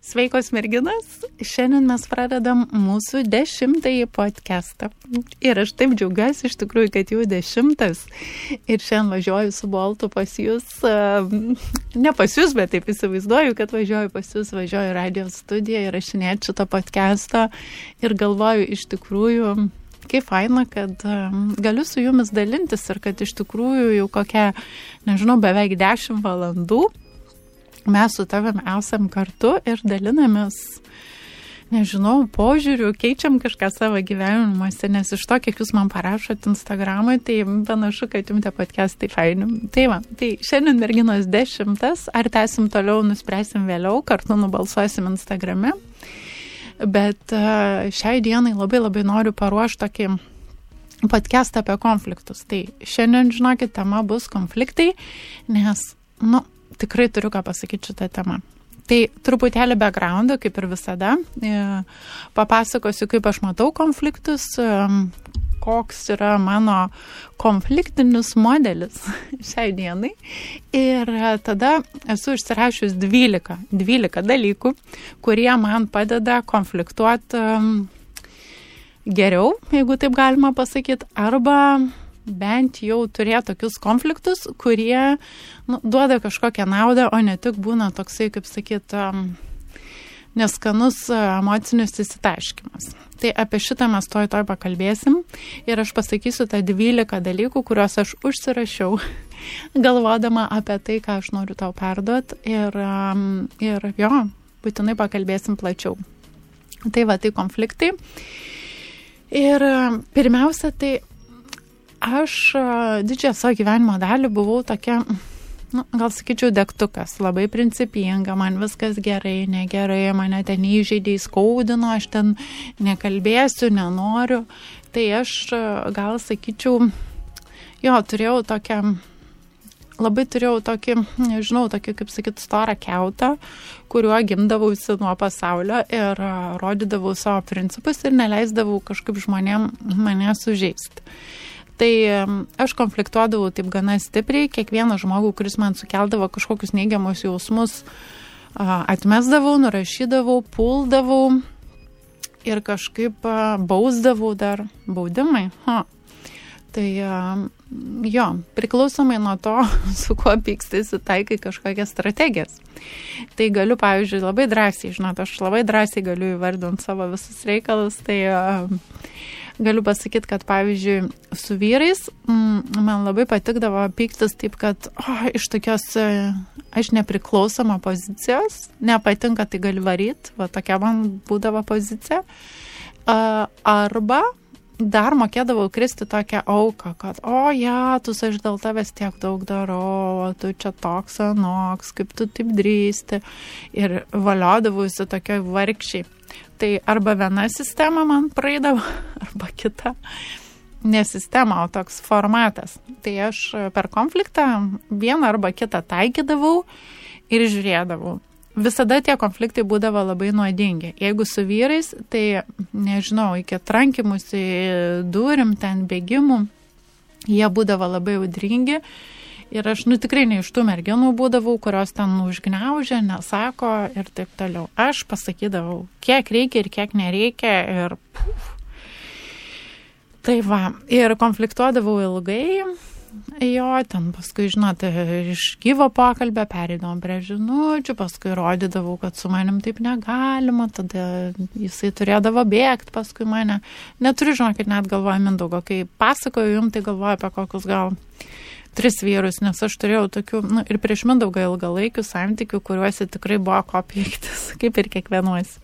Sveikos merginas, šiandien mes pradedam mūsų dešimtąjį podcastą. Ir aš taip džiaugiuosi iš tikrųjų, kad jau dešimtas. Ir šiandien važiuoju su Boltu pas jūs, ne pas jūs, bet taip įsivaizduoju, kad važiuoju pas jūs, važiuoju radio studiją ir rašinėti šitą podcastą. Ir galvoju iš tikrųjų, kaip faina, kad um, galiu su jumis dalintis ir kad iš tikrųjų jau kokia, nežinau, beveik 10 valandų mes su tavim esam kartu ir dalinamės, nežinau, požiūriu, keičiam kažką savo gyvenimuose, nes iš to, kiek jūs man parašot Instagramui, tai panašu, kad jums tie podcastai faini. Tai va, tai šiandien merginos dešimtas, ar tęsim toliau, nuspręsim vėliau, kartu nubalsuosim Instagrame. Bet šiai dienai labai labai noriu paruošti tokį podcastą apie konfliktus. Tai šiandien, žinokit, tema bus konfliktai, nes, nu, tikrai turiu ką pasakyti šitą temą. Tai truputėlį backgroundą, kaip ir visada. E, papasakosiu, kaip aš matau konfliktus, e, koks yra mano konfliktinis modelis šiai dienai. Ir tada esu išsirašius 12, 12 dalykų, kurie man padeda konfliktuoti e, geriau, jeigu taip galima pasakyti, arba bent jau turėti tokius konfliktus, kurie nu, duoda kažkokią naudą, o ne tik būna toksai, kaip sakyt, um, neskanus emocinis įsitaškimas. Tai apie šitą mes toj toj pakalbėsim ir aš pasakysiu tą 12 dalykų, kuriuos aš užsirašiau, galvodama apie tai, ką aš noriu tau perduoti ir, ir jo, būtinai pakalbėsim plačiau. Tai va, tai konfliktai. Ir pirmiausia, tai aš didžiąją savo gyvenimo dalį buvau tokia, nu, gal sakyčiau, degtukas, labai principinga, man viskas gerai, negerai, mane ten įžeidė, skaudino, aš ten nekalbėsiu, nenoriu. Tai aš gal sakyčiau, jo, turėjau tokią labai turėjau tokį, nežinau, tokį, kaip sakyt, storą keutą, kuriuo gimdavausi nuo pasaulio ir rodydavau savo principus ir neleisdavau kažkaip žmonėm mane sužeisti. Tai aš konfliktuodavau taip gana stipriai, kiekvieną žmogų, kuris man sukeldavo kažkokius neigiamus jausmus, atmesdavau, nurašydavau, puldavau ir kažkaip bausdavau dar baudimai. Ha. Tai jo, priklausomai nuo to, su kuo pykstasi, taikai kažkokias strategijas. Tai galiu, pavyzdžiui, labai drąsiai, žinot, aš labai drąsiai galiu įvardinti savo visus reikalus, tai uh, galiu pasakyti, kad pavyzdžiui, su vyrais mm, man labai patikdavo pyktis taip, kad oh, iš tokios e, aš nepriklausoma pozicijos, nepatinka, tai gali varyti, va tokia man būdavo pozicija. Arba dar mokėdavau kristi tokią auką, kad, o ja, tu aš dėl tavęs tiek daug darau, o tu čia toks anoks, kaip tu taip drįsti. Ir valiodavausi tokioj vargšiai. Tai arba viena sistema man praeidavo, arba kita. Ne sistema, o toks formatas. Tai aš per konfliktą vieną arba kitą taikydavau ir žiūrėdavau. Visada tie konfliktai būdavo labai nuodingi. Jeigu su vyrais, tai nežinau, iki trankimusi durim, ten bėgimų, jie būdavo labai audringi Ir aš, nu tikrai ne iš tų merginų būdavau, kurios ten užgneužė, nesako ir taip toliau. Aš pasakydavau, kiek reikia ir kiek nereikia ir... Puf. Tai va, ir konfliktuodavau ilgai, jo, ten paskui, žinote, iš gyvo pokalbio pereidom prie žinučių, paskui rodydavau, kad su manim taip negalima, tada jisai turėdavo bėgti paskui mane. Neturiu, žinokit, net galvoju Mindaugo, kai pasakoju jums, tai galvoju apie kokius gal tris vyrus, nes aš turėjau tokių, nu, ir prieš mindaugą ilgalaikių santykių, kuriuose tikrai buvo ko pyktis, kaip ir kiekvienuose.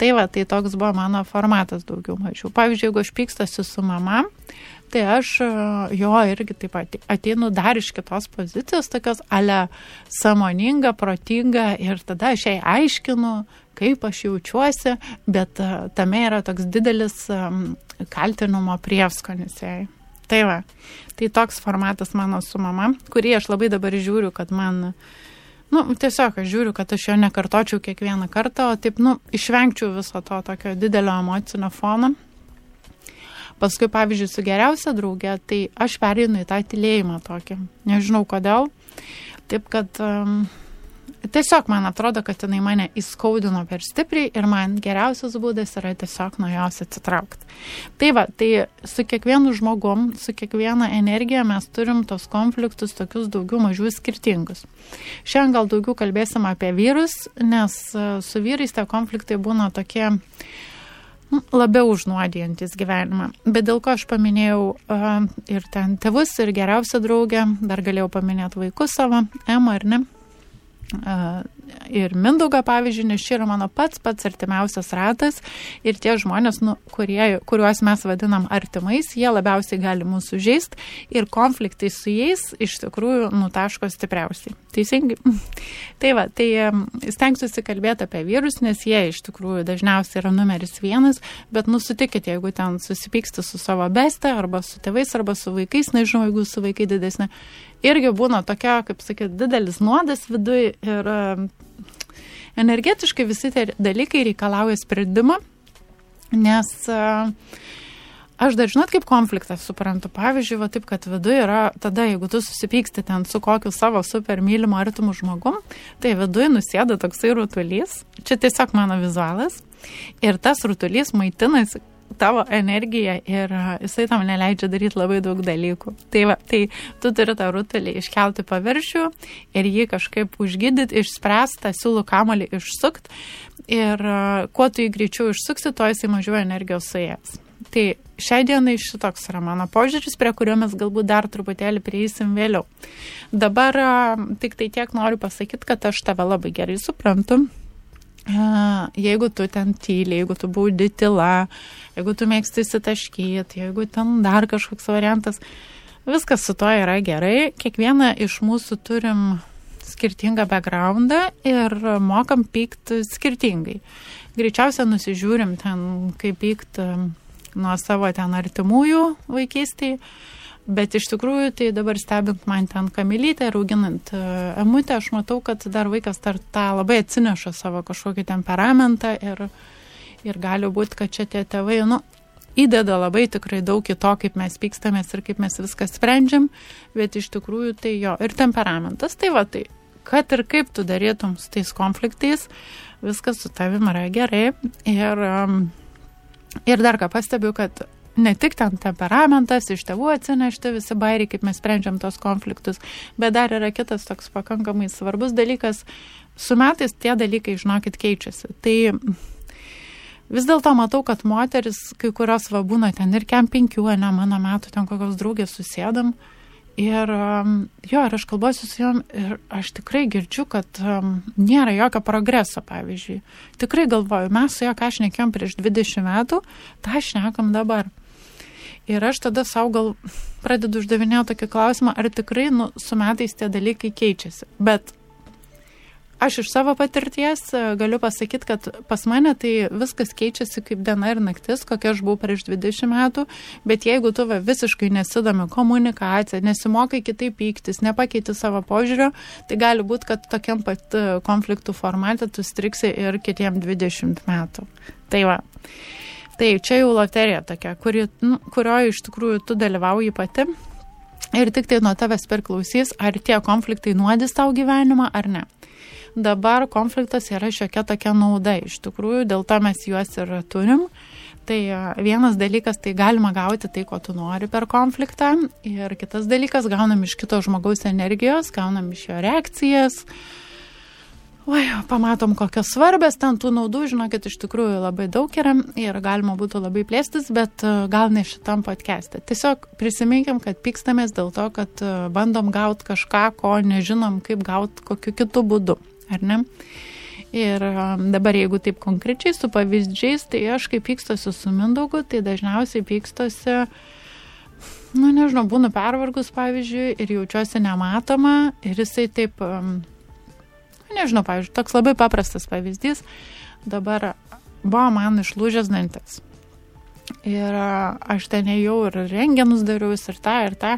Tai va, tai toks buvo mano formatas daugiau mažiau. Pavyzdžiui, jeigu aš pykstasi su mama, tai aš jo irgi taip pat ateinu dar iš kitos pozicijos, tokios ale samoninga, protinga ir tada aš jai aiškinu, kaip aš jaučiuosi, bet tame yra toks didelis kaltinimo prieskonis jai. Tai va, tai toks formatas mano su mama, kurį aš labai dabar žiūriu, kad man, nu, tiesiog aš žiūriu, kad aš jo nekartočiau kiekvieną kartą, o taip, nu, išvengčiau viso to tokio didelio emocinio fono. Paskui, pavyzdžiui, su geriausia draugė, tai aš pereinu į tą tylėjimą tokį. Nežinau kodėl. Taip, kad um, tiesiog man atrodo, kad jinai mane įskaudino per stipriai ir man geriausias būdas yra tiesiog nuo jos atsitraukti. Tai va, tai su kiekvienu žmogum, su kiekviena energija mes turim tos konfliktus tokius daugiau mažiau skirtingus. Šiandien gal daugiau kalbėsim apie vyrus, nes e, su vyrais tie konfliktai būna tokie nu, labiau užnuodijantis gyvenimą. Bet dėl ko aš paminėjau uh, ir ten tėvus, ir geriausią draugę, dar galėjau paminėti vaikus savo, Emą ar ne ir Mindaugą, pavyzdžiui, nes čia yra mano pats pats artimiausias ratas ir tie žmonės, nu, kurie, kuriuos mes vadinam artimais, jie labiausiai gali mūsų žaisti ir konfliktai su jais iš tikrųjų nutaško stipriausiai. Teisingai. Tai va, tai stengsiuosi kalbėti apie vyrus, nes jie iš tikrųjų dažniausiai yra numeris vienas, bet nusutikit, jeigu ten susipyksti su savo beste arba su tėvais arba su vaikais, nežinau, jeigu su vaikai didesnė irgi būna tokia, kaip sakyti, didelis nuodas viduje ir energetiškai visi tie dalykai reikalauja sprendimo, nes aš dar žinot, kaip konfliktas suprantu. Pavyzdžiui, va taip, kad viduje yra, tada jeigu tu susipyksti ten su kokiu savo super mylimu artimu žmogum, tai viduje nusėda toksai rutulys, čia tiesiog mano vizualas. Ir tas rutulys maitinasi tavo energiją ir jisai tam neleidžia daryti labai daug dalykų. Tai, va, tai tu turi tą rutulį iškelti paviršių ir jį kažkaip užgydyti, išspręsti, tą siūlų kamolį išsukti ir kuo tu jį greičiau išsuksi, to jisai mažiau energijos suėjęs. Tai šiai dienai šitoks yra mano požiūris, prie kurio mes galbūt dar truputėlį prieisim vėliau. Dabar tik tai tiek noriu pasakyti, kad aš tave labai gerai suprantu jeigu tu ten tyli, jeigu tu būdi tyla, jeigu tu mėgsti įsitaškyti, jeigu ten dar kažkoks variantas, viskas su to yra gerai. Kiekvieną iš mūsų turim skirtingą backgroundą ir mokam pykti skirtingai. Greičiausia nusižiūrim ten, kaip pykti nuo savo ten artimųjų vaikystėje Bet iš tikrųjų, tai dabar stebint man ten kamilytę ir auginant e, emutę, aš matau, kad dar vaikas dar tą labai atsineša savo kažkokį temperamentą ir, ir gali būti, kad čia tie tėvai, nu, įdeda labai tikrai daug į to, kaip mes pykstamės ir kaip mes viską sprendžiam, bet iš tikrųjų tai jo ir temperamentas, tai va tai, kad ir kaip tu darytum su tais konfliktais, viskas su tavim yra gerai. Ir, ir dar ką pastebiu, kad ne tik ten temperamentas, iš tėvų atsinešti visi bairiai, kaip mes sprendžiam tos konfliktus, bet dar yra kitas toks pakankamai svarbus dalykas. Su metais tie dalykai, žinokit, keičiasi. Tai vis dėlto matau, kad moteris, kai kurios va būna ten ir kem penkių, ne mano metų, ten kokios draugės susėdam. Ir um, jo, ir aš kalbuosiu su jom ir aš tikrai girdžiu, kad um, nėra jokio progreso, pavyzdžiui. Tikrai galvoju, mes su jo, ką aš nekėjom prieš 20 metų, tą aš nekam dabar. Ir aš tada savo gal pradedu uždavinėti tokį klausimą, ar tikrai nu, su metais tie dalykai keičiasi. Bet aš iš savo patirties e, galiu pasakyti, kad pas mane tai viskas keičiasi kaip diena ir naktis, kokia aš buvau prieš 20 metų, bet jeigu tu va, visiškai nesidomi komunikacija, nesimokai kitaip pyktis, nepakeiti savo požiūrio, tai gali būti, kad tokiam pat e, konfliktų formate tu striksi ir kitiem 20 metų. Tai va. Taip, čia jau loterija tokia, kuri, nu, kurioje iš tikrųjų tu dalyvauji pati. Ir tik tai nuo tavęs priklausys, ar tie konfliktai nuodys tau gyvenimą ar ne. Dabar konfliktas yra šiokia tokia nauda, iš tikrųjų, dėl to mes juos ir turim. Tai vienas dalykas, tai galima gauti tai, ko tu nori per konfliktą. Ir kitas dalykas, gaunam iš kito žmogaus energijos, gaunam iš jo reakcijas, Oi, pamatom, kokios svarbės ten tų naudų, žinokit, iš tikrųjų labai daug yra ir galima būtų labai plėstis, bet e, gal ne šitam podcast'e. Tiesiog prisiminkim, kad pykstamės dėl to, kad e, bandom gauti kažką, ko nežinom, kaip gauti kokiu kitu būdu, ar ne? Ir e, dabar, jeigu taip konkrečiai su pavyzdžiais, tai aš kaip pykstosi su Mindaugu, tai dažniausiai pykstosi, nu nežinau, būnu pervargus, pavyzdžiui, ir jaučiuosi nematoma ir jisai taip um, Nežinau, pavyzdžiui, toks labai paprastas pavyzdys. Dabar buvo man išlūžęs dantis. Ir aš ten ėjau ir rengenus darius ir tą, ir tą.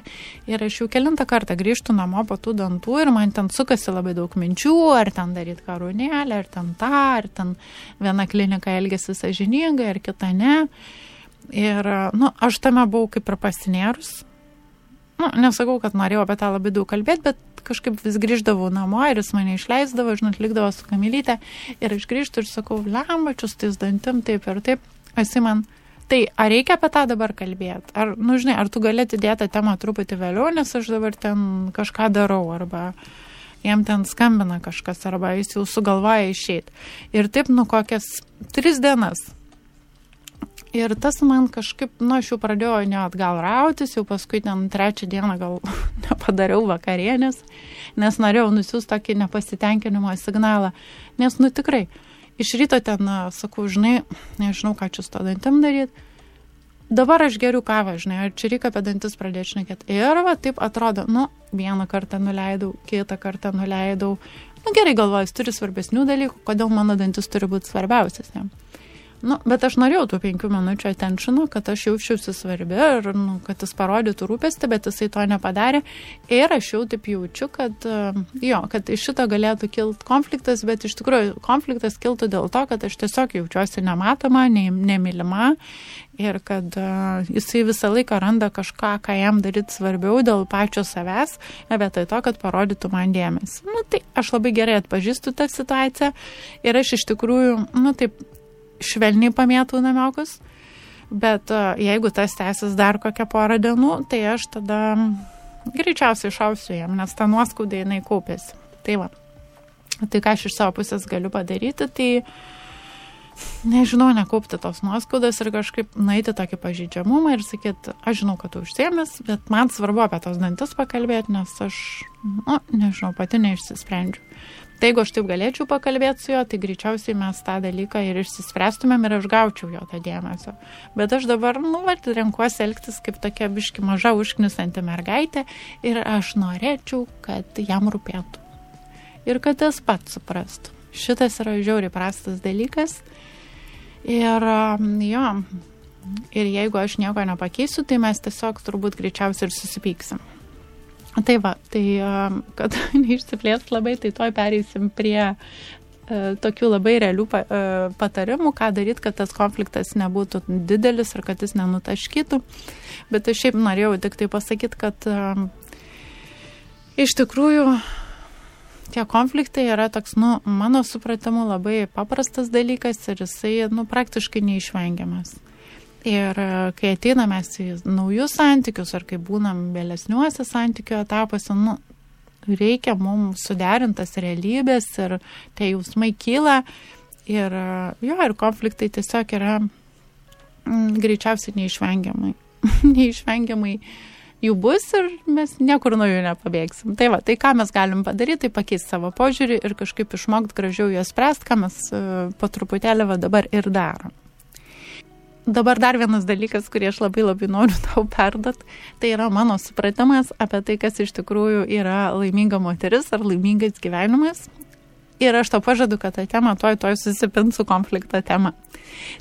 Ir aš jau kilintą kartą grįžtu namo po tų dantų ir man ten sukasi labai daug minčių, ar ten daryti karūnėlę, ar ten tą, ar ten viena klinika elgesi sažiningai, ar kita ne. Ir, nu, aš tame buvau kaip ir pasinėrus. Nu, nesakau, kad norėjau apie tą labai daug kalbėti, bet kažkaip vis grįždavau namo ir jis mane išleisdavo, žinot, likdavo su kamelytė ir aš grįžtu ir sakau, lembačius tais dantim, taip ir taip. Esi man, tai ar reikia apie tą dabar kalbėti? Ar, nu, žinai, ar tu gali atidėti temą truputį vėliau, nes aš dabar ten kažką darau arba jam ten skambina kažkas arba jis jau sugalvoja išeiti. Ir taip, nu, kokias tris dienas Ir tas man kažkaip, nu, aš jau pradėjau ne atgal rautis, jau paskui ten trečią dieną gal nepadariau vakarienės, nes norėjau nusiųsti tokį nepasitenkinimo signalą. Nes, nu, tikrai, iš ryto ten, sakau, žinai, nežinau, ką čia su to dantim daryti. Dabar aš geriu kavą, žinai, ar čia reikia apie dantis pradėti šnekėti. Ir va, taip atrodo, nu, vieną kartą nuleidau, kitą kartą nuleidau. Nu, gerai galvoju, jis turi svarbesnių dalykų, kodėl mano dantis turi būti svarbiausias. Ne? Nu, bet aš norėjau tų penkių minučių attentionų, kad aš jaučiausi svarbi ir nu, kad jis parodytų rūpestį, bet jisai to nepadarė. Ir aš jau taip jaučiu, kad e, jo, kad iš šito galėtų kilti konfliktas, bet iš tikrųjų konfliktas kiltų dėl to, kad aš tiesiog jaučiuosi nematoma, ne, nemylima ir kad uh, jisai visą laiką randa kažką, ką jam daryti svarbiau dėl pačio savęs, vietoj to, kad parodytų man dėmesį. Nu, tai aš labai gerai atpažįstu tą situaciją ir aš iš tikrųjų, nu, taip švelniai pamėtų namiokus, bet e, jeigu tas tęsis dar kokią porą dienų, tai aš tada greičiausiai šausiu jam, nes ta nuoskaudė jinai kaupėsi. Tai va. Tai ką aš iš savo pusės galiu padaryti, tai nežinau, nekaupti tos nuoskaudas ir kažkaip nueiti tokį pažydžiamumą ir sakyti, aš žinau, kad tu užsiemęs, bet man svarbu apie tos dantis pakalbėti, nes aš, nu, nežinau, pati neišsisprendžiu. Tai jeigu aš taip galėčiau pakalbėti su juo, tai greičiausiai mes tą dalyką ir išsispręstumėm ir aš gaučiau jo tą dėmesio. Bet aš dabar, nu, va, renkuosi elgtis kaip tokia biški maža užknisanti mergaitė ir aš norėčiau, kad jam rūpėtų. Ir kad jis pats suprastų. Šitas yra žiauriai prastas dalykas. Ir jo, ir jeigu aš nieko nepakeisiu, tai mes tiesiog turbūt greičiausiai ir susipyksim. Tai va, tai kad neišsiplės labai, tai toj pereisim prie tokių labai realių patarimų, ką daryti, kad tas konfliktas nebūtų didelis ir kad jis nenutaškytų. Bet aš šiaip norėjau tik tai pasakyti, kad iš tikrųjų tie konfliktai yra toks, nu, mano supratimu, labai paprastas dalykas ir jisai, nu, praktiškai neišvengiamas. Ir e, kai ateiname į naujus santykius, ar kai būnam vėlesniuose santykių etapuose, nu, reikia mums suderintas realybės ir tie jausmai kyla. Ir e, jo, ir konfliktai tiesiog yra m, mm, greičiausiai neišvengiamai. neišvengiamai jų bus ir mes niekur nuo jų nepabėgsim. Tai va, tai ką mes galim padaryti, tai pakeisti savo požiūrį ir kažkaip išmokti gražiau juos spręsti, ką mes uh, po truputėlį va dabar ir darom. Dabar dar vienas dalykas, kurį aš labai labai noriu tau perdat, tai yra mano supratimas apie tai, kas iš tikrųjų yra laiminga moteris ar laimingas gyvenimas. Ir aš to pažadu, kad tą temą toj toj susipins su konflikto tema.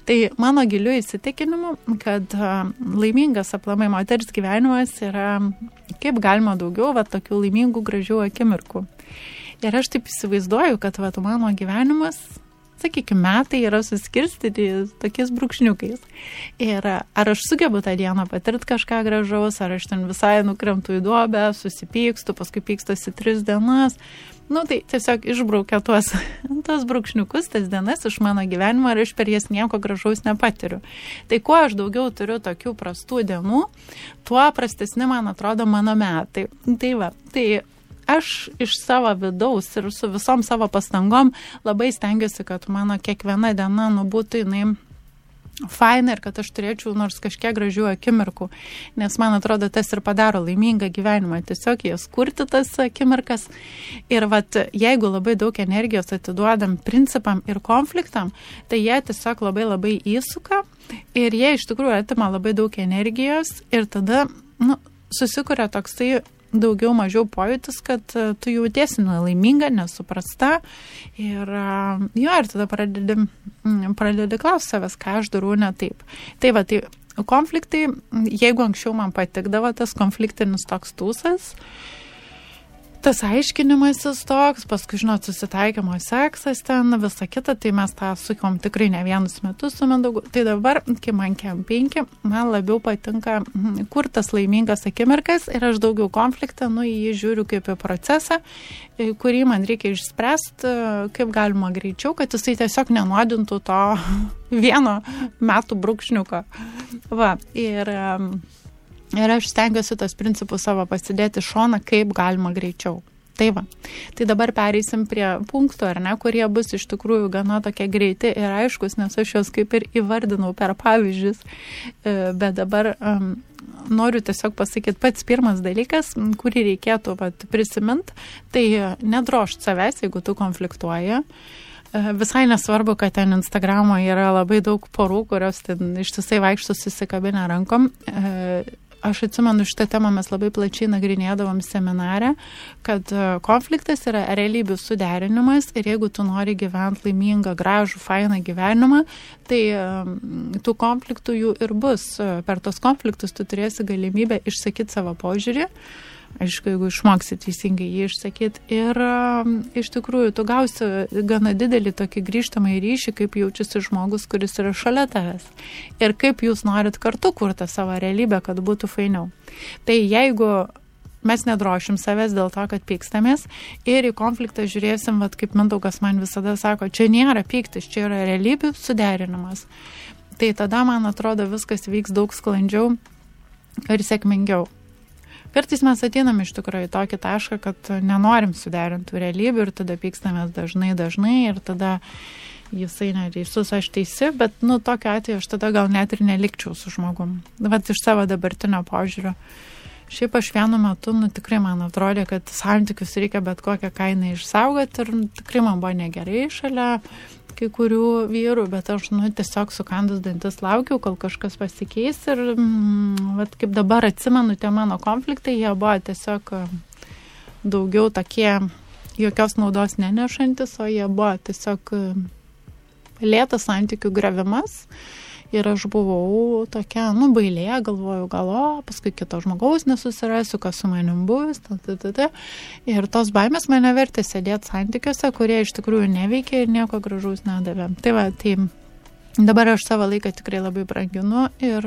Tai mano giliu įsitikinimu, kad laimingas aplamai moters gyvenimas yra kaip galima daugiau va, tokių laimingų, gražių akimirkų. Ir aš taip įsivaizduoju, kad va, mano gyvenimas sakykime, metai yra suskirstyti tokiais brūkšniukais. Ir ar aš sugebu tą dieną patirti kažką gražaus, ar aš ten visai nukremtų į duobę, susipykstu, paskui pykstasi tris dienas. Nu, tai tiesiog išbraukia tuos, tuos brūkšniukus, tas dienas iš mano gyvenimo ir aš per jas nieko gražaus nepatiriu. Tai kuo aš daugiau turiu tokių prastų dienų, tuo prastesni man atrodo mano metai. Tai va, tai aš iš savo vidaus ir su visom savo pastangom labai stengiuosi, kad mano kiekviena diena nubūtų jinai faina ir kad aš turėčiau nors kažkiek gražių akimirkų, nes man atrodo tas ir padaro laimingą gyvenimą, tiesiog jas kurti tas akimirkas. Ir vat, jeigu labai daug energijos atiduodam principam ir konfliktam, tai jie tiesiog labai labai įsuka ir jie iš tikrųjų atima labai daug energijos ir tada nu, susikuria toksai daugiau mažiau pojūtis, kad e, tu jautiesi nelaiminga, nesuprasta. Ir e, jo, ir tada pradedi, mm, pradedi klausti savęs, ką aš darau ne taip. Tai va, tai konfliktai, jeigu anksčiau man patikdavo tas konfliktinis toks tūsas, tas aiškinimasis toks, paskui, žinot, susitaikymo seksas ten, visa kita, tai mes tą sukom tikrai ne vienus metus su Mindaugu. Tai dabar, kai man kem penki, man labiau patinka mhm, kur tas laimingas akimirkas ir aš daugiau konfliktą, nu, jį žiūriu kaip į procesą, kurį man reikia išspręsti, kaip galima greičiau, kad jisai tiesiog nenuodintų to vieno metų brūkšniuko. Va, ir um, Ir aš stengiuosi tos principus savo pasidėti šoną, kaip galima greičiau. Tai va. Tai dabar pereisim prie punktų, ar ne, kurie bus iš tikrųjų gana tokie greiti ir aiškus, nes aš juos kaip ir įvardinau per pavyzdžius. E, bet dabar um, noriu tiesiog pasakyti, pats pirmas dalykas, kurį reikėtų vat, prisimint, tai nedrošt savęs, jeigu tu konfliktuoji. E, visai nesvarbu, kad ten Instagramo yra labai daug porų, kurios ten ištisai vaikšto susikabinę rankom e, aš atsimenu šitą temą mes labai plačiai nagrinėdavom seminarę, kad e, konfliktas yra realybių suderinimas ir jeigu tu nori gyventi laimingą, gražų, fainą gyvenimą, tai e, tų konfliktų jų ir bus. E, per tos konfliktus tu turėsi galimybę išsakyti savo požiūrį aišku, jeigu išmoksi teisingai jį išsakyti. Ir um, iš tikrųjų, tu gausi gana didelį tokį grįžtamą į ryšį, kaip jaučiasi žmogus, kuris yra šalia tavęs. Ir kaip jūs norit kartu kurti savo realybę, kad būtų fainiau. Tai jeigu mes nedrošim savęs dėl to, kad pykstamės ir į konfliktą žiūrėsim, vat, kaip Mindaugas man visada sako, čia nėra pyktis, čia yra realybių suderinimas. Tai tada, man atrodo, viskas vyks daug sklandžiau ir sėkmingiau. Kartais mes ateinam iš tikrųjų į tokį tašką, kad nenorim suderintų realybių ir tada pykstamės dažnai, dažnai ir tada jisai neteisus, aš teisi, bet, nu, tokiu atveju aš tada gal net ir nelikčiau su žmogum. Vat iš savo dabartinio požiūrio. Šiaip aš vienu metu, nu, tikrai man atrodė, kad santykius reikia bet kokią kainą išsaugoti ir nu, tikrai man buvo negerai šalia kai kurių vyrų, bet aš, nu, tiesiog sukandus dantis laukiau, kol kažkas pasikeis ir, mm, vat, kaip dabar atsimenu, tie mano konfliktai, jie buvo tiesiog e, daugiau tokie jokios naudos nenešantis, o jie buvo tiesiog e, lėtas santykių grevimas. Uh, Ir aš buvau tokia, nu, bailė, galvojau, gal, o, paskui kito žmogaus nesusirasiu, kas su manim bus, ta, ta, ta, ta. Ir tos baimės mane vertė sėdėti santykiuose, kurie iš tikrųjų neveikia ir nieko gražaus nedavė. Tai va, tai Dabar aš savo laiką tikrai labai branginu ir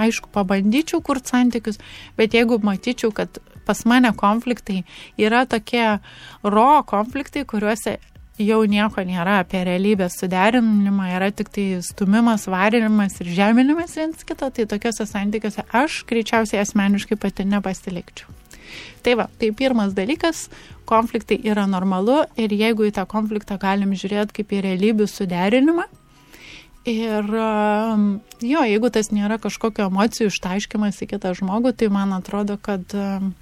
aišku, pabandyčiau kurti santykius, bet jeigu matyčiau, kad pas mane konfliktai yra tokie ro konfliktai, kuriuose jau nieko nėra apie realybės suderinimą, yra tik tai stumimas, varinimas ir žeminimas viens kito, tai tokiuose santykiuose aš greičiausiai asmeniškai pati nepasilikčiau. Tai va, tai pirmas dalykas, konfliktai yra normalu ir jeigu į tą konfliktą galim žiūrėti kaip į realybių suderinimą, Ir um, jo, jeigu tas nėra kažkokio emocijų ištaiškimas į kitą žmogų, tai man atrodo, kad um,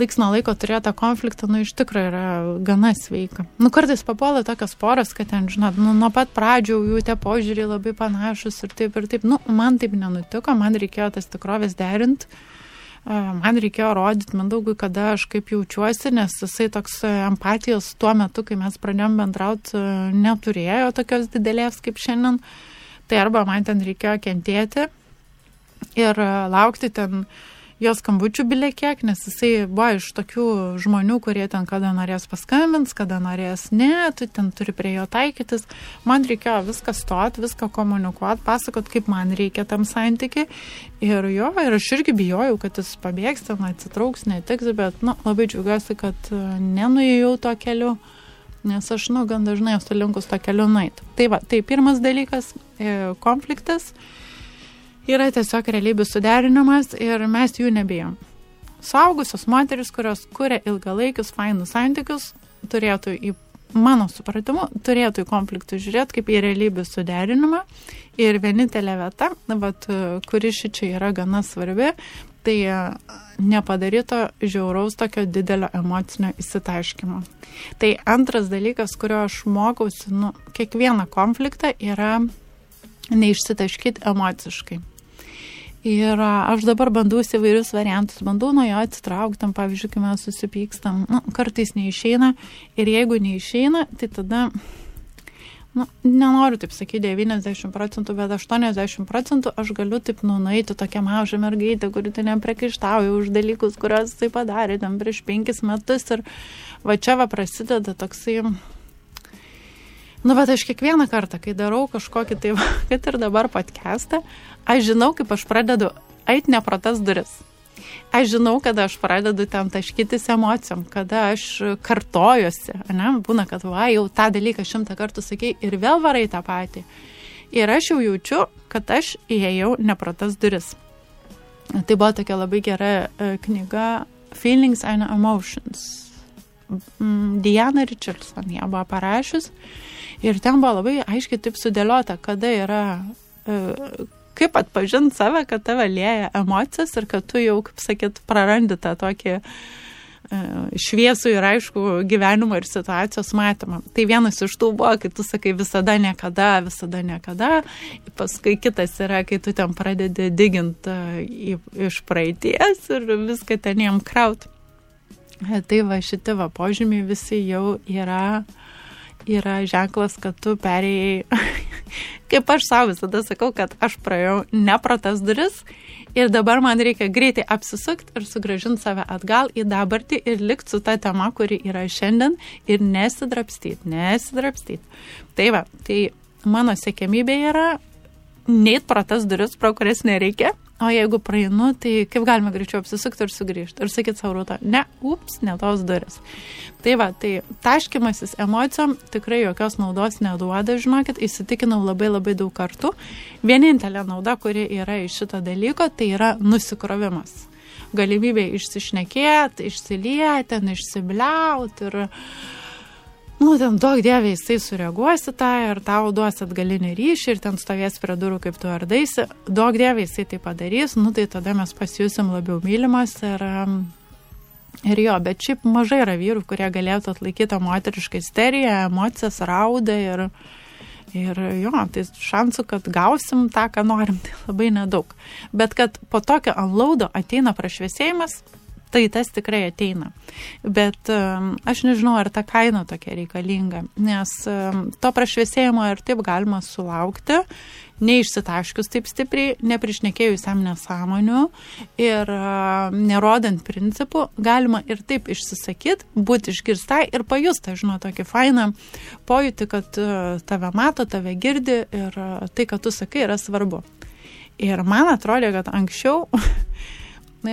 laiks nuo laiko turėti tą konfliktą, nu, iš tikrųjų yra gana sveika. Nu, kartais papuola tokios poros, kad ten, žinot, nu, nuo pat pradžių jų tie požiūriai labai panašus ir taip ir taip. Nu, man taip nenutiko, man reikėjo tas tikrovės derinti. Man reikėjo rodyti Mindaugui, kada aš kaip jaučiuosi, nes jisai toks empatijos tuo metu, kai mes pradėjom bendrauti, neturėjo tokios didelės kaip šiandien. Tai arba man ten reikėjo kentėti ir laukti ten jo skambučių bilė kiek, nes jisai buvo iš tokių žmonių, kurie ten kada norės paskambins, kada norės ne, tu ten turi prie jo taikytis. Man reikėjo viską stot, viską komunikuot, pasakot, kaip man reikia tam santykiai. Ir jo, ir aš irgi bijojau, kad jis pabėgs, ten atsitrauks, netiks, bet, nu, labai džiaugiuosi, kad e, nenuėjau to keliu nes aš, nu, gan dažnai esu linkus to keliu nueiti. Tai va, tai pirmas dalykas e, - konfliktas yra tiesiog realybių suderinimas ir mes jų nebijom. Saugusios moteris, kurios kuria ilgalaikius fainus santykius, turėtų į mano supratimu, turėtų į konfliktų žiūrėti kaip į realybių suderinimą. Ir vienintelė vieta, vat, kuri ši čia yra gana svarbi, tai nepadaryto žiauraus tokio didelio emocinio įsitaškymo. Tai antras dalykas, kurio aš mokausi, nu, kiekvieną konfliktą yra neišsitaškyti emociškai. Ir aš dabar bandau įvairius variantus, bandau nuo jo atsitraukti, tam pavyzdžiui, kai mes susipykstam, nu, kartais neišeina ir jeigu neišeina, tai tada nu, nenoriu taip sakyti 90 procentų, bet 80 procentų aš galiu taip nunaiti tokią mažą mergaitę, kuri ten nepriekaištauja už dalykus, kuriuos tai padarė ten prieš penkis metus. Ir va čia va prasideda toksai Nu, bet aš kiekvieną kartą, kai darau kažkokį tai, kad ir dabar podcastą, aš žinau, kaip aš pradedu eiti ne pro tas duris. Aš žinau, kada aš pradedu ten taškytis emocijom, kada aš kartojuosi, ne, būna, kad va, jau tą dalyką šimtą kartų sakai ir vėl varai tą patį. Ir aš jau jaučiu, kad aš įėjau ne pro tas duris. Tai buvo tokia labai gera e, knyga Feelings and Emotions. Mm, Diana Richardson ją buvo parašius Ir ten buvo labai aiškiai taip sudėliota, kada yra, e, kaip atpažinti save, kad tave lėja emocijas ir kad tu jau, kaip sakyt, prarandi tą tokį e, šviesų ir aišku gyvenimo ir situacijos matymą. Tai vienas iš tų buvo, kai tu sakai visada niekada, visada niekada, paskui kitas yra, kai tu ten pradedi diginti e, iš praeities ir viską ten jam kraut. Tai va šitie va požymiai visi jau yra yra ženklas, kad tu perėjai, kaip aš savo visada sakau, kad aš praėjau ne pro tas duris ir dabar man reikia greitai apsisukti ir sugražinti save atgal į dabartį ir likti su ta tema, kuri yra šiandien ir nesidrapstyti, nesidrapstyti. Tai va, tai mano sėkmybė yra neit pro tas duris, pro kurias nereikia, O jeigu praeinu, tai kaip galima greičiau apsisukti ir sugrįžti ir sakyti savo rūtą, ne, ups, ne tos duris. Tai va, tai taškimasis emocijom tikrai jokios naudos neduoda, žinokit, įsitikinau labai labai daug kartų. Vienintelė nauda, kuri yra iš šito dalyko, tai yra nusikrovimas. Galimybė išsišnekėti, išsilieti, išsibliauti ir nu, ten daug dievė jisai sureaguosi tą ir tau duos atgalinį ryšį ir ten stovės prie durų, kaip tu ardaisi, daug dievė jisai tai padarys, nu tai tada mes pasijusim labiau mylimas ir, ir jo, bet šiaip mažai yra vyrų, kurie galėtų atlaikyti tą moterišką isteriją, emocijas, raudą ir, ir jo, tai šansų, kad gausim tą, ką norim, tai labai nedaug. Bet kad po tokio anlaudo ateina prašviesėjimas, tai tas tikrai ateina. Bet um, aš nežinau, ar ta kaina tokia reikalinga, nes um, to prašviesėjimo ir taip galima sulaukti, neišsitaškius taip stipriai, neprišnekėjus jam nesąmonių ir uh, nerodant principų, galima ir taip išsisakyti, būti išgirstai ir pajusti, žinau, tokį fainą pojūtį, kad uh, tave mato, tave girdi ir uh, tai, kad tu sakai, yra svarbu. Ir man atrodė, kad anksčiau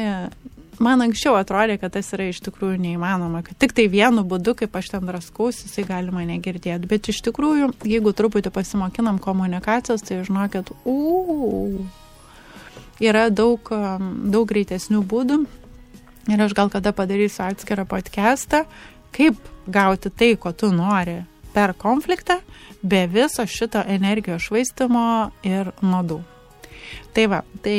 man anksčiau atrodė, kad tas yra iš tikrųjų neįmanoma, kad tik tai vienu būdu, kaip aš ten raskaus, jisai gali mane girdėti. Bet iš tikrųjų, jeigu truputį pasimokinam komunikacijos, tai žinokit, uuu, yra daug, um, daug greitesnių būdų. Ir aš gal kada padarysiu atskirą podcastą, kaip gauti tai, ko tu nori per konfliktą, be viso šito energijos švaistimo ir nuodų. Tai va, tai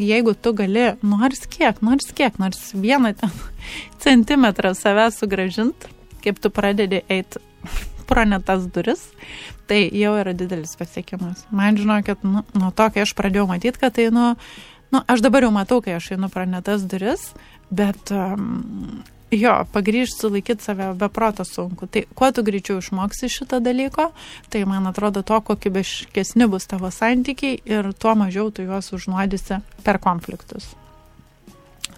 jeigu tu gali nors kiek, nors kiek, nors vieną centimetrą savęs sugražinti, kaip tu pradedi eiti pro netas duris, tai jau yra didelis pasiekimas. Man žinokit, nu, nuo to, kai aš pradėjau matyti, kad tai, nu, nu, aš dabar jau matau, kai aš einu pro netas duris, bet um, Jo, pagrįžti, sulaikyti save be proto sunku. Tai kuo tu greičiau išmoksi šito dalyko, tai man atrodo to kokybiškesni bus tavo santykiai ir tuo mažiau tu juos užnuodysi per konfliktus.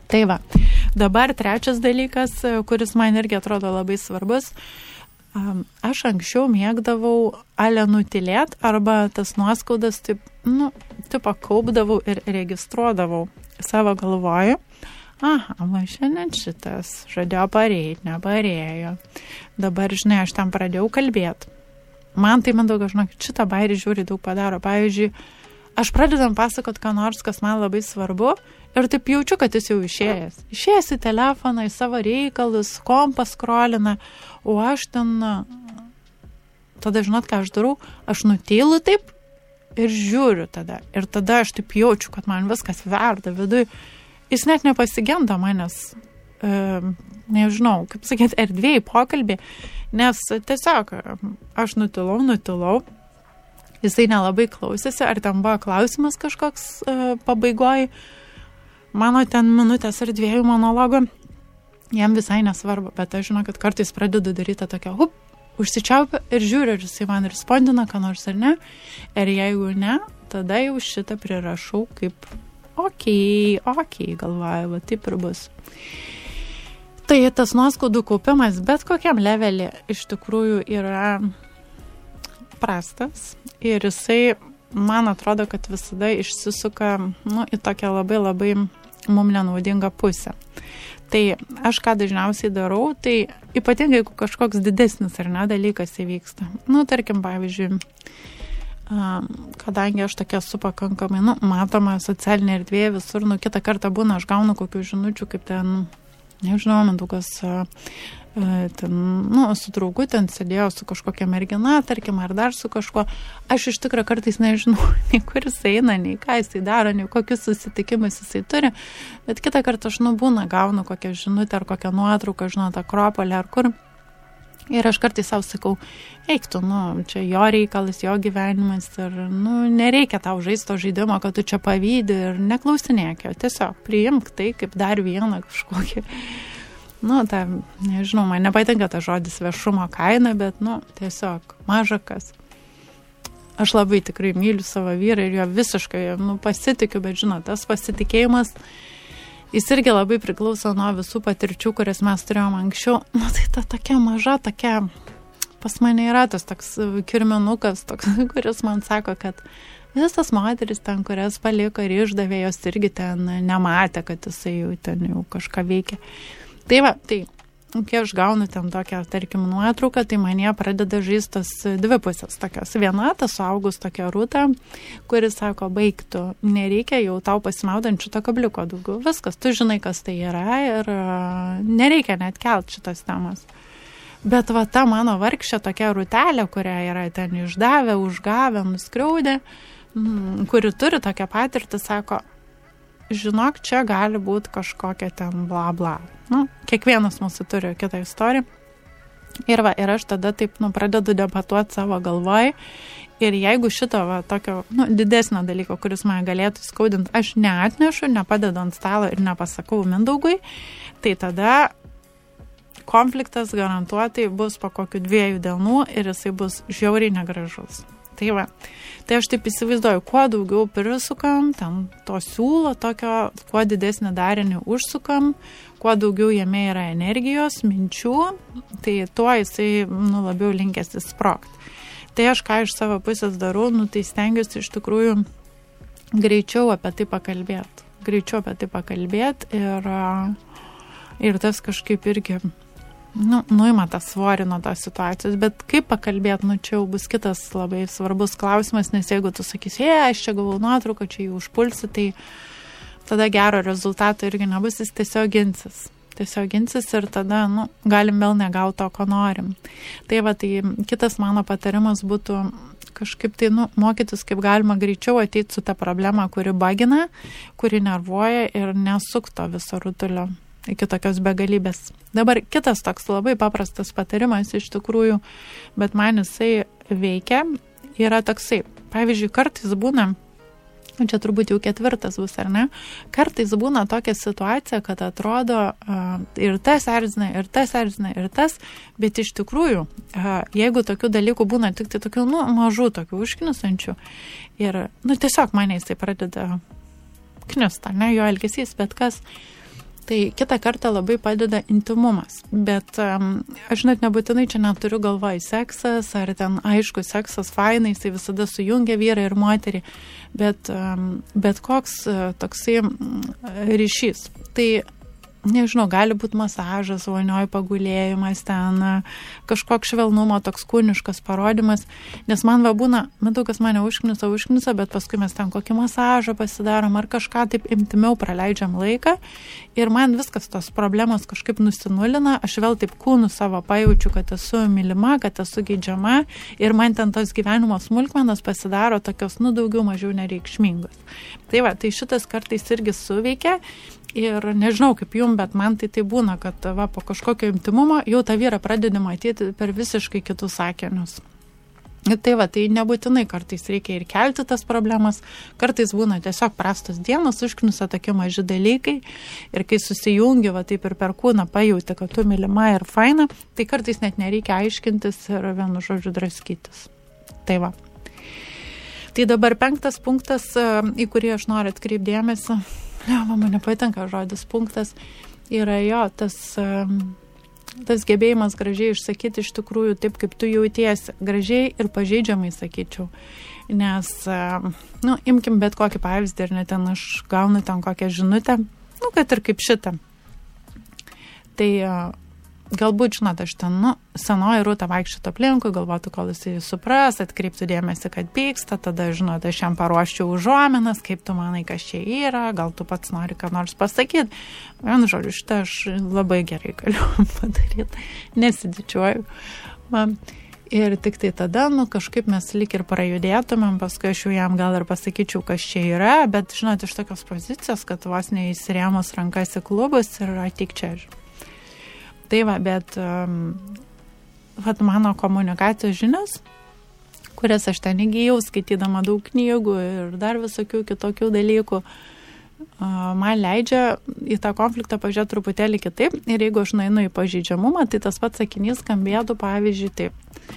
Tai va, dabar trečias dalykas, kuris man irgi atrodo labai svarbus. Aš anksčiau mėgdavau ale nutilėt arba tas nuoskaudas taip, nu, taip kaupdavau ir registruodavau savo galvoju aha, man šiandien šitas žadėjo pareiti, neparėjo. Dabar, žinai, aš tam pradėjau kalbėti. Man tai man daug, žinok, šitą bairį žiūri daug padaro. Pavyzdžiui, aš pradedam pasakot, ką nors, kas man labai svarbu ir taip jaučiu, kad jis jau išėjęs. Išėjęs į telefoną, į savo reikalus, kompas skrolina, o aš ten, tada žinot, ką aš darau, aš nutylu taip ir žiūriu tada. Ir tada aš taip jaučiu, kad man viskas verda viduje jis net nepasigenda manęs, e, nežinau, kaip sakyti, erdvėjai pokalbį, nes tiesiog aš nutilau, nutilau, jisai nelabai klausėsi, ar ten buvo klausimas kažkoks e, pabaigoj, mano ten minutės ar dviejų monologo, jam visai nesvarbu, bet aš žinau, kad kartais pradedu daryti tokią, hup, užsičiaupiu ir žiūriu, ar jisai man respondina, ką nors ar ne. Ir jeigu ne, tada jau šitą prirašau kaip, okei, okay, okei, okay, galvoju, va taip ir bus. Tai tas nuoskaudų kaupimas bet kokiam levelį iš tikrųjų yra prastas ir jisai, man atrodo, kad visada išsisuka nu, į tokią labai labai mum nenaudingą pusę. Tai aš ką dažniausiai darau, tai ypatingai jeigu kažkoks didesnis ar ne dalykas įvyksta. Nu, tarkim, pavyzdžiui, kadangi aš tokia esu pakankamai, nu, matoma socialinė erdvė visur, nu, kitą kartą būna, aš gaunu kokių žinučių, kaip ten, nežinau, Mendukas ten, nu, su draugu ten sėdėjo su kažkokia mergina, tarkim, ar dar su kažkuo. Aš iš tikrųjų kartais nežinau, nei kur jis eina, nei ką jisai daro, nei kokius susitikimus jisai turi, bet kitą kartą aš, nu, būna, gaunu kokią žinutę ar kokią nuotrauką, žinot, Akropolį ar kur. Ir aš kartais savo sakau, eiktų, nu, čia jo reikalas, jo gyvenimas ir, nu, nereikia tau žaisto žaidimo, kad tu čia pavydį ir neklausinėk jo, tiesiog priimk tai kaip dar vieną kažkokį nu, ta, nežinau, man nepatinka tas žodis viešumo kaina, bet, nu, tiesiog maža kas. Aš labai tikrai myliu savo vyrą ir jo visiškai, nu, pasitikiu, bet, žinot, tas pasitikėjimas, jis irgi labai priklauso nuo visų patirčių, kurias mes turėjome anksčiau. Nu, tai ta tokia maža, tokia, pas mane yra tas toks kirminukas, toks, kuris man sako, kad visas moteris ten, kurias paliko ir išdavė, jos irgi ten nematė, kad jisai jau ten jau kažką veikia. Tai va, tai kai aš gaunu ten tokią, tarkim, nuotrauką, tai man jie pradeda žaistas dvi pusės tokios. Viena, ta suaugus tokia rūta, kuris sako, baigtų, nereikia jau tau pasimaudančių to kabliuko daugiau. Viskas, tu žinai, kas tai yra ir nereikia net kelt šitas temas. Bet va ta mano vargšė tokia rūtelė, kurią yra ten išdavę, užgavę, nuskriaudę, kuri turi tokią patirtį, sako, žinok, čia gali būti kažkokia ten bla bla. Nu, kiekvienas mūsų turi kitą istoriją. Ir va, ir aš tada taip, nu, pradedu debatuoti savo galvoj. Ir jeigu šito, va, tokio, nu, didesnio dalyko, kuris mane galėtų skaudinti, aš neatnešu, nepadedu ant stalo ir nepasakau Mindaugui, tai tada konfliktas garantuotai bus po kokių dviejų dienų ir jisai bus žiauriai negražus. Tai va, tai aš taip įsivaizduoju, kuo daugiau prisukam, ten to siūlo tokio, kuo didesnį darinį užsukam, kuo daugiau jame yra energijos, minčių, tai tuo jisai nu, labiau linkęs įsprogti. Tai aš ką iš savo pusės darau, nu, tai stengiuosi iš tikrųjų greičiau apie tai pakalbėti. Greičiau apie tai pakalbėti ir, ir tas kažkaip irgi nu, nuima tą svorį nuo tos situacijos, bet kaip pakalbėti, nu čia jau bus kitas labai svarbus klausimas, nes jeigu tu sakysi, jei, aš čia gavau nuotrauką, čia jį užpulsi, tai tada gero rezultato irgi nebus, jis tiesiog ginsis. Tiesiog ginsis ir tada, nu, galim vėl negauti to, ko norim. Tai va, tai kitas mano patarimas būtų kažkaip tai, nu, mokytis, kaip galima greičiau ateiti su ta problema, kuri bagina, kuri nervuoja ir nesukto viso rutulio iki tokios begalybės. Dabar kitas toks labai paprastas patarimas iš tikrųjų, bet man jisai veikia, yra toksai. Pavyzdžiui, kartais būna, čia turbūt jau ketvirtas bus, ar ne, kartais būna tokia situacija, kad atrodo ir tas erzina, ir tas erzina, ir tas, bet iš tikrųjų, jeigu tokių dalykų būna tik tai tokių, nu, mažų, tokių užknisančių, ir, nu, tiesiog mane jisai pradeda kniusta, ne, jo elgesys, bet kas, uh, Tai kitą kartą labai padeda intimumas. Bet um, aš net nebūtinai čia neturiu galvoj seksas, ar ten aišku, seksas fainai, jisai visada sujungia vyrą ir moterį, bet, um, bet koks uh, toksai ryšys. Tai nežinau, gali būti masažas, vonioj pagulėjimas, ten kažkoks švelnumo, toks kūniškas parodimas, nes man va būna, matau, kas mane užknisa, užknisa, bet paskui mes ten kokį masažą pasidarom ar kažką taip imtimiau praleidžiam laiką ir man viskas tos problemos kažkaip nusinulina, aš vėl taip kūnų savo pajaučiu, kad esu mylima, kad esu geidžiama ir man ten tos gyvenimo smulkmenos pasidaro tokios, nu, daugiau mažiau nereikšmingos. Tai va, tai šitas kartais irgi suveikia Ir nežinau kaip jum, bet man tai tai būna, kad va, po kažkokio imtimumo jau tą vyrą pradedi matyti per visiškai kitus sakinius. Tai va, tai nebūtinai kartais reikia ir kelti tas problemas, kartais būna tiesiog prastos dienos, užknusa tokie maži dalykai ir kai susijungi, va taip ir per kūną pajauti, kad tu mylima ir faina, tai kartais net nereikia aiškintis ir vienu žodžiu draskytis. Tai va. Tai dabar penktas punktas, į kurį aš noriu atkreipdėmėsi, ne, man nepatinka žodis punktas, yra jo tas tas gebėjimas gražiai išsakyti iš tikrųjų taip, kaip tu jautiesi, gražiai ir pažeidžiamai sakyčiau. Nes, nu, imkim bet kokį pavyzdį ir net ten aš gaunu ten kokią žinutę, nu, kad ir kaip šitą. Tai galbūt, žinot, aš ten, nu, senoji rūta vaikščiotų aplinkui, galvotų, kol jisai supras, atkreiptų dėmesį, kad pyksta, tada, žinot, aš jam paruoščiau užuominas, kaip tu manai, kas čia yra, gal tu pats nori ką nors pasakyti. Vienu žodžiu, šitą aš labai gerai galiu padaryti, nesidičiuoju. Man. Ir tik tai tada, nu, kažkaip mes lik ir prajudėtumėm, paskui aš jau jam gal ir pasakyčiau, kas čia yra, bet, žinot, iš tokios pozicijos, kad vos neįsirėmus rankas į klubus ir atik čia. Žinot Tai va, bet um, vat mano komunikacijos žinios, kurias aš ten įgyjau, skaitydama daug knygų ir dar visokių kitokių dalykų, man leidžia į tą konfliktą pažiūrėti truputėlį kitaip. Ir jeigu aš nueinu į pažydžiamumą, tai tas pats sakinys skambėtų, pavyzdžiui, taip.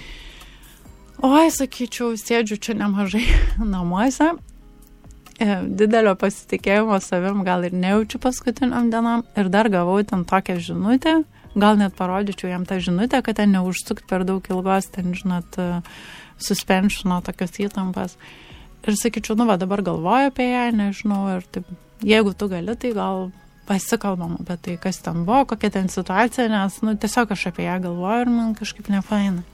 Oi, sakyčiau, sėdžiu čia nemažai namuose, e, didelio pasitikėjimo savim gal ir nejaučiu paskutiniam dienam ir dar gavau ten tokią žinutę, gal net parodyčiau jam tą žinutę, kad ten neužsukt per daug ilgos, ten, žinot, suspenšino tokios įtampas. Ir sakyčiau, nu va, dabar galvoju apie ją, nežinau, ir taip, jeigu tu gali, tai gal pasikalbam apie tai, kas ten buvo, kokia ten situacija, nes, nu, tiesiog aš apie ją galvoju ir man kažkaip nefaina.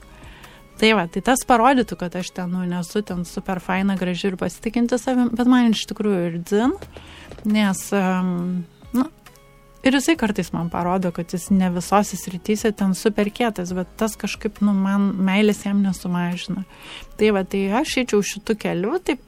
Tai va, tai tas parodytų, kad aš ten, nu, nesu ten super faina, graži ir pasitikinti savim, bet man iš tikrųjų ir dzin, nes, um, nu, Ir jisai kartais man parodo, kad jis ne visose srityse ten super kietas, bet tas kažkaip, nu, man meilės jam nesumažina. Tai va, tai aš eičiau šitų kelių, tai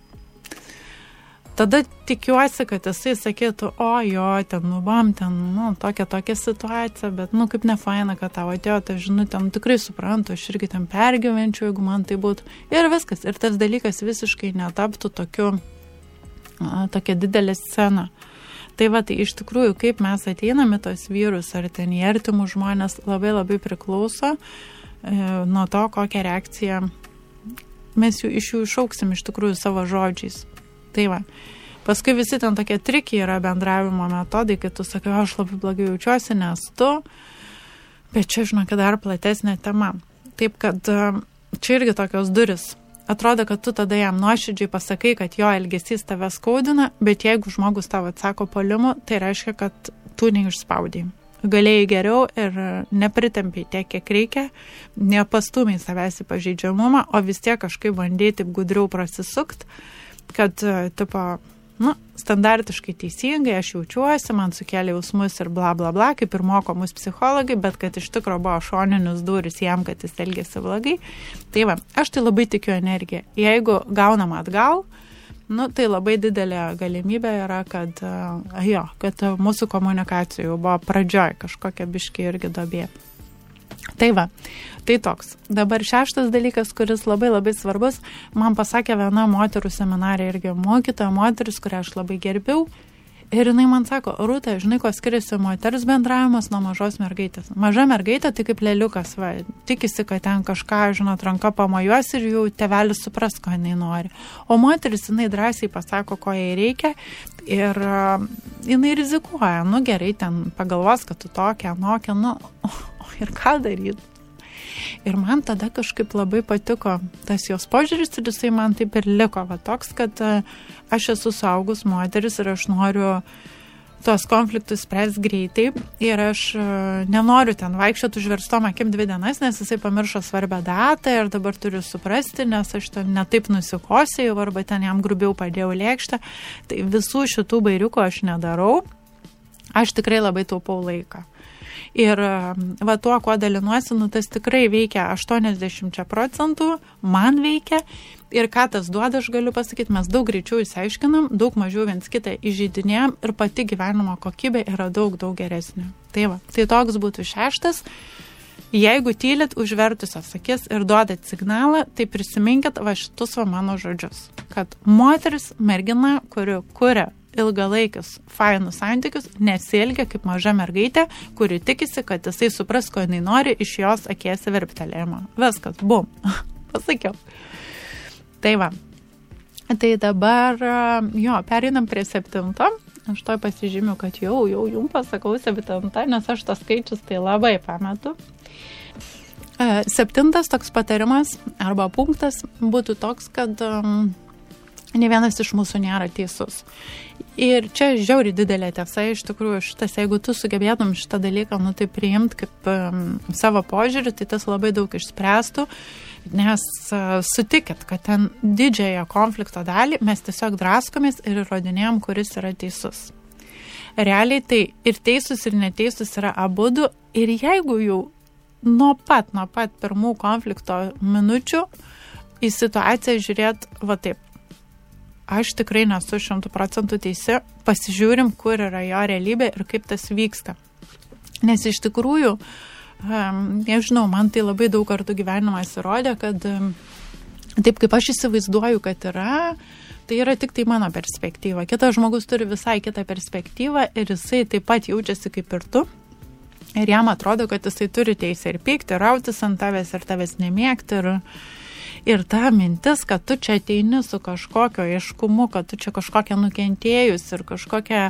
tada tikiuosi, kad jisai sakytų, o jo, ten nubam, ten, nu, tokia tokia situacija, bet, nu, kaip ne faina, kad tau atėjo ta žinutė, nu, tikrai suprantu, aš irgi ten pergyvenčiau, jeigu man tai būtų. Ir viskas, ir tas dalykas visiškai netaptų tokiu, a, tokia didelė scena. Tai va, tai iš tikrųjų, kaip mes ateiname tos vyrus ar ten į artimus žmonės, labai labai priklauso e, nuo to, kokią reakciją mes jų, iš jų išauksim iš tikrųjų savo žodžiais. Tai va. Paskui visi ten tokie trikiai yra bendravimo metodai, kai tu sakai, aš labai blogai jaučiuosi, nes tu, bet čia, žinok, dar platesnė tema. Taip kad e, čia irgi tokios duris atrodo, kad tu tada jam nuoširdžiai pasakai, kad jo elgesys tave skaudina, bet jeigu žmogus tavo atsako polimu, tai reiškia, kad tu neišspaudai. Galėjai geriau ir nepritempiai tiek, kiek reikia, nepastumiai savęs į pažeidžiamumą, o vis tiek kažkaip bandyti gudriau prasisukt, kad, tipo, nu, standartiškai teisingai, aš jaučiuosi, man sukėlė jausmus ir bla bla bla, kaip ir moko mus psichologai, bet kad iš tikrųjų buvo šoninius duris jam, kad jis elgėsi blogai. Tai va, aš tai labai tikiu energiją. Jeigu gaunam atgal, nu, tai labai didelė galimybė yra, kad, jo, kad mūsų komunikacijų buvo pradžioj kažkokia biški irgi dobė. Tai va, tai toks. Dabar šeštas dalykas, kuris labai labai svarbus, man pasakė viena moterų seminarė irgi mokytoja moteris, kurią aš labai gerbiau. Ir jinai man sako, Rūta, žinai, ko skiriasi moters bendravimas nuo mažos mergaitės. Maža mergaitė tai kaip lėliukas, va, tikisi, kad ten kažką, žinot, ranka pamojuos ir jau tevelis supras, ko jinai nori. O moteris, jinai drąsiai pasako, ko jai reikia ir uh, jinai rizikuoja, nu gerai, ten pagalvos, kad tu tokia, nokia, nu, ir ką daryti. Ir man tada kažkaip labai patiko tas jos požiūris ir jisai man taip ir liko, va toks, kad e, aš esu saugus moteris ir aš noriu tuos konfliktus spręs greitai ir aš e, nenoriu ten vaikščioti užverstom akim dvi dienas, nes jisai pamiršo svarbę datą ir dabar turiu suprasti, nes aš ten netaip nusikosėjau arba ten jam grubiau padėjau lėkštę. Tai visų šitų bairiukų aš nedarau. Aš tikrai labai taupau laiką. Ir va tuo, kuo dalinuosi, nu, tas tikrai veikia 80 procentų, man veikia. Ir ką tas duoda, aš galiu pasakyti, mes daug greičiau įsiaiškinam, daug mažiau viens kitą įžeidinėjom ir pati gyvenimo kokybė yra daug, daug geresnė. Tai va, tai toks būtų šeštas. Jeigu tylit užvertusios akis ir duodat signalą, tai prisiminkit va šitus va mano žodžius, kad moteris, mergina, kuri kuria ilgalaikius fainus santykius, nesielgia kaip maža mergaitė, kuri tikisi, kad jisai supras, ko jinai nori iš jos akies virptelėjimo. Viskas, bum, pasakiau. Tai va. Tai dabar, jo, pereinam prie septinto. Aš to pasižymiu, kad jau, jau jums pasakau septintą, nes aš tas skaičius tai labai pametu. Septintas toks patarimas arba punktas būtų toks, kad um, ne vienas iš mūsų nėra teisus. Ir čia žiauri didelė tiesa, iš tikrųjų, šitas, jeigu tu sugebėtum šitą dalyką, nu tai priimti kaip um, savo požiūrį, tai tas labai daug išspręstų, nes uh, sutikit, kad ten didžiąją konflikto dalį mes tiesiog draskomės ir įrodinėjom, kuris yra teisus. Realiai tai ir teisus, ir neteisus yra abu du, ir jeigu jau nuo pat, nuo pat pirmų konflikto minučių į situaciją žiūrėt va taip, aš tikrai nesu šimtų procentų teisi, pasižiūrim, kur yra jo realybė ir kaip tas vyksta. Nes iš tikrųjų, nežinau, man tai labai daug kartų gyvenimas įrodė, kad taip kaip aš įsivaizduoju, kad yra, tai yra tik tai mano perspektyva. Kitas žmogus turi visai kitą perspektyvą ir jisai taip pat jaučiasi kaip ir tu. Ir jam atrodo, kad jisai turi teisę ir pykti, ir rautis ant tavęs, ir tavęs nemėgti. Ir, Ir ta mintis, kad tu čia ateini su kažkokio aiškumu, kad tu čia kažkokia nukentėjus ir kažkokia,